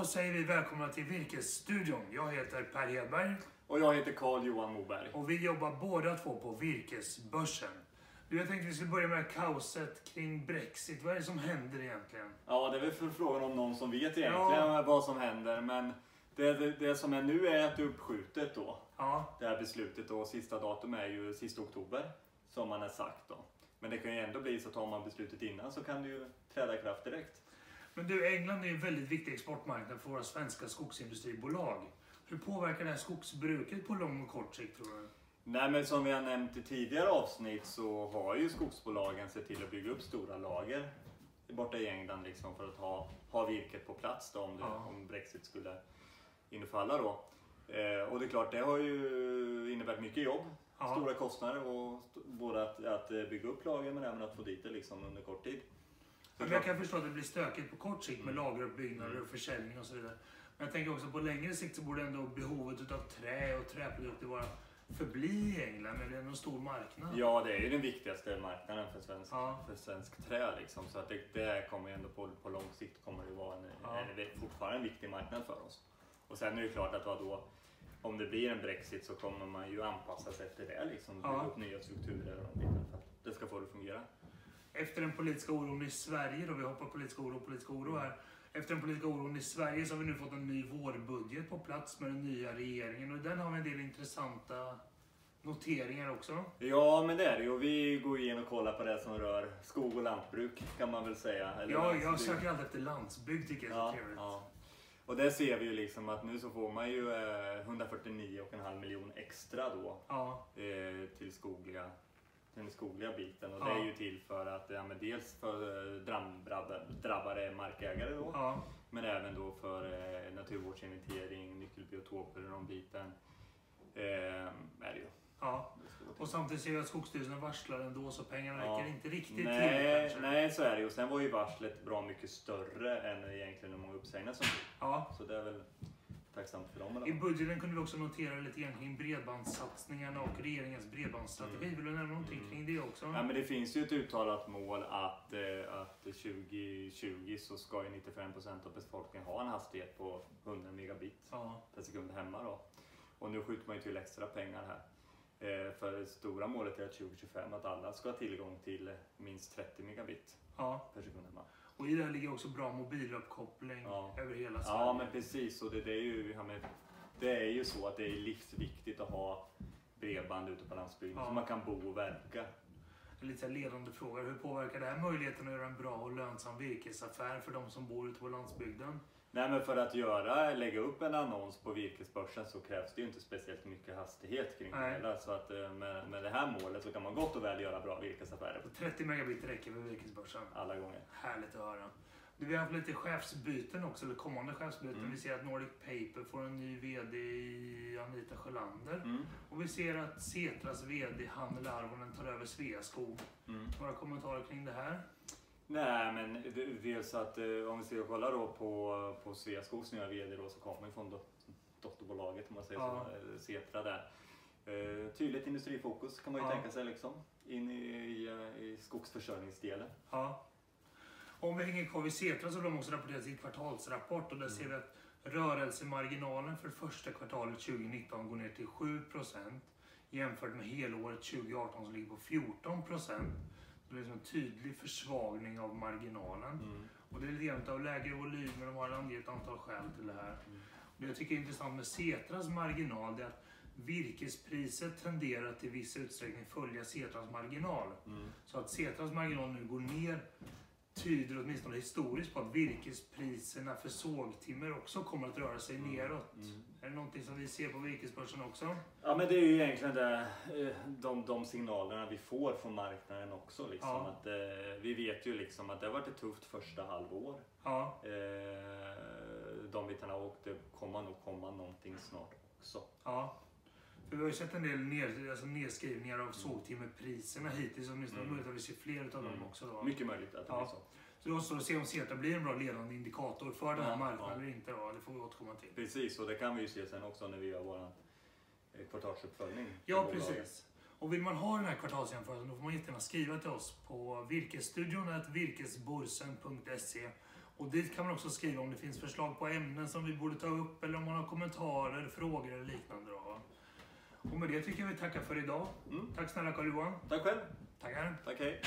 Då säger vi välkomna till Virkesstudion. Jag heter Per Hedberg Och jag heter Carl Johan Moberg. och vi jobbar båda två på Virkesbörsen. Du, jag tänkte vi skulle börja med kaoset kring Brexit. Vad är det som händer egentligen? Ja, det är väl för frågan om någon som vet egentligen Ja. vad som händer. Men det, det, det som är nu är att det är uppskjutet då. Ja, Det här beslutet och sista datum är ju sista oktober. Som man har sagt då. Men det kan ju ändå bli så att tar man beslutet innan så kan det ju träda i kraft direkt. Men du, England är ju en väldigt viktig exportmarknad för våra svenska skogsindustribolag. Hur påverkar det här skogsbruket på lång och kort sikt tror du? Nej men som vi har nämnt i tidigare avsnitt så har ju skogsbolagen sett till att bygga upp stora lager borta i England liksom för att ha, ha virket på plats då, om, det, Ja. om Brexit skulle infalla då. Eh, och det är klart, det har ju innebärt mycket jobb, Ja. stora kostnader och st- både att, att bygga upp lager men även att få dit det liksom under kort tid. Men jag kan förstå att det blir stökigt på kort sikt med lageruppbyggnader Mm. och försäljning och så vidare. Men jag tänker också på längre sikt så borde ändå behovet utav trä och träprodukter vara förbli i England. Eller ändå en stor marknad. Ja, det är ju den viktigaste marknaden för svensk, Ja. för svensk trä. Liksom. Så att det, det kommer ju ändå på, på lång sikt kommer det vara en, Ja. en, fortfarande en viktig marknad för oss. Och sen är det klart att vadå, om det blir en Brexit så kommer man ju anpassa sig efter det. Liksom, bygga Ja. upp nya strukturer och de bitarna för att det ska få det att fungera. Efter den politiska oron i Sverige, då vi hoppar politisk oro och politisk oro här. Efter den politiska oron i Sverige så har vi nu fått en ny vårbudget på plats med den nya regeringen. Och den har vi en del intressanta noteringar också. Ja, men det är det ju. Och Vi går in och kollar på det som rör skog och lantbruk kan man väl säga. Eller Ja, jag landsbygd. söker alltid efter landsbygd tycker jag är så Ja, trevligt. ja. Och där ser vi ju liksom att nu så får man ju eh, 149,5 miljoner extra då Ja, eh, till skogliga den skogliga biten och Ja. det är ju till för att ja, men dels för eh, drabbade, markägare då ja. men även då för eh, naturvårdsinventering, nyckelbiotoper och de biten. Eh, är det ju. ja. Till. Och samtidigt ser vi att Skogsstyrelsen varslar ändå så pengarna Ja. räcker inte riktigt till Nej, kanske. nej, så är det ju. Och Sen var ju varslet bra mycket större än egentligen hur många uppsägningar som blev. Ja. Så det är väl tacksamt för dem. I Eller? budgeten kunde vi också notera lite grann kring bredbandssatsningarna och regeringens bredbandsstrategi. Mm. Vill du nämna någonting Mm. kring det också? Ja, men det finns ju ett uttalat mål att, eh, att 2020 så ska ju 95% av befolkningen ha en hastighet på 100 megabit Ja, per sekund hemma då. Och nu skjuter man ju till extra pengar här. Eh, för det stora målet är att 2025 att alla ska ha tillgång till minst 30 megabit ja. per sekund hemma. Och i det ligger också bra mobiluppkoppling Ja. över hela Sverige. Ja men precis och det, det, är ju, ja, men, det är ju så att det är livsviktigt att ha bredband ute på landsbygden Ja. så man kan bo och verka. En lite ledande fråga. Hur påverkar det här möjligheten att göra en bra och lönsam virkesaffär för de som bor ute på landsbygden? Nej men för att göra, lägga upp en annons på virkesbörsen så krävs det ju inte speciellt mycket hastighet kring det Nej. hela. Så att eh, med, med det här målet så kan man gott och väl göra bra virkesaffärer 30 megabit räcker för virkesbörsen. alla gånger. Härligt att höra. Du, vi har haft lite chefsbyten också, eller kommande chefsbyten. Mm. Vi ser att Nordic Paper får en ny VD i Anita Sjölander. Mm. Och vi ser att Setras VD Hannele Arvonen tar över Sveaskog. Mm. Några kommentarer kring det här? Nej men dels att eh, om vi ska kolla då på, på Sveaskogs nya VD då så kommer ju från dot- dotterbolaget om man säger Ja. så, eh, Setra där. Eh, tydligt industrifokus kan man ju Ja. tänka sig liksom in i, i, eh, i skogsförsörjningsdelen. Ja. Om vi hänger kvar vid Setra så har de också rapporterat sin kvartalsrapport och där ser vi att rörelsemarginalen för första kvartalet 2019 går ner till 7% jämfört med helåret 2018 som ligger på 14 Det är liksom en tydlig försvagning av marginalen. Mm. Och det är lite grann av lägre volymer, de har angett ett antal skäl till det här. Mm. Det jag tycker är intressant med Setras marginal det är att virkespriset tenderar till viss utsträckning följa Setras marginal. Mm. Så att Setras marginal nu går ner tyder åtminstone historiskt på att virkespriserna för sågtimmer också kommer att röra sig Mm. neråt. Mm. Är det någonting som vi ser på virkesbörsen också? Ja men det är ju egentligen det, eh, de, de signalerna vi får från marknaden också. Liksom, Ja. att, eh, vi vet ju liksom att det har varit ett tufft första halvår. Ja, Eh, de bitarna och det kommer nog komma någonting snart också. ja. För vi har ju sett en del ner, alltså nedskrivningar av sågtimmerpriserna hittills. Åtminstone Mm. möjligt att vi ser fler av dem Mm. också. Då. Mycket möjligt att det Ja. blir så. Så det återstår att se om Setra blir en bra ledande indikator för den här Ja, marknaden ja. eller inte. Då. Det får vi återkomma till. Precis, och det kan vi ju se sen också när vi gör vår eh, kvartalsuppföljning. Ja, precis. Och vill man ha den här kvartalsjämförelsen då får man jättegärna skriva till oss på virkesstudion virkesborsen.se Och dit kan man också skriva om det finns förslag på ämnen som vi borde ta upp eller om man har kommentarer, frågor eller liknande. Då. Och med det tycker jag vi tackar för idag. Mm. Tack snälla Carl-Johan. Tack själv. Tackar. Tack hej.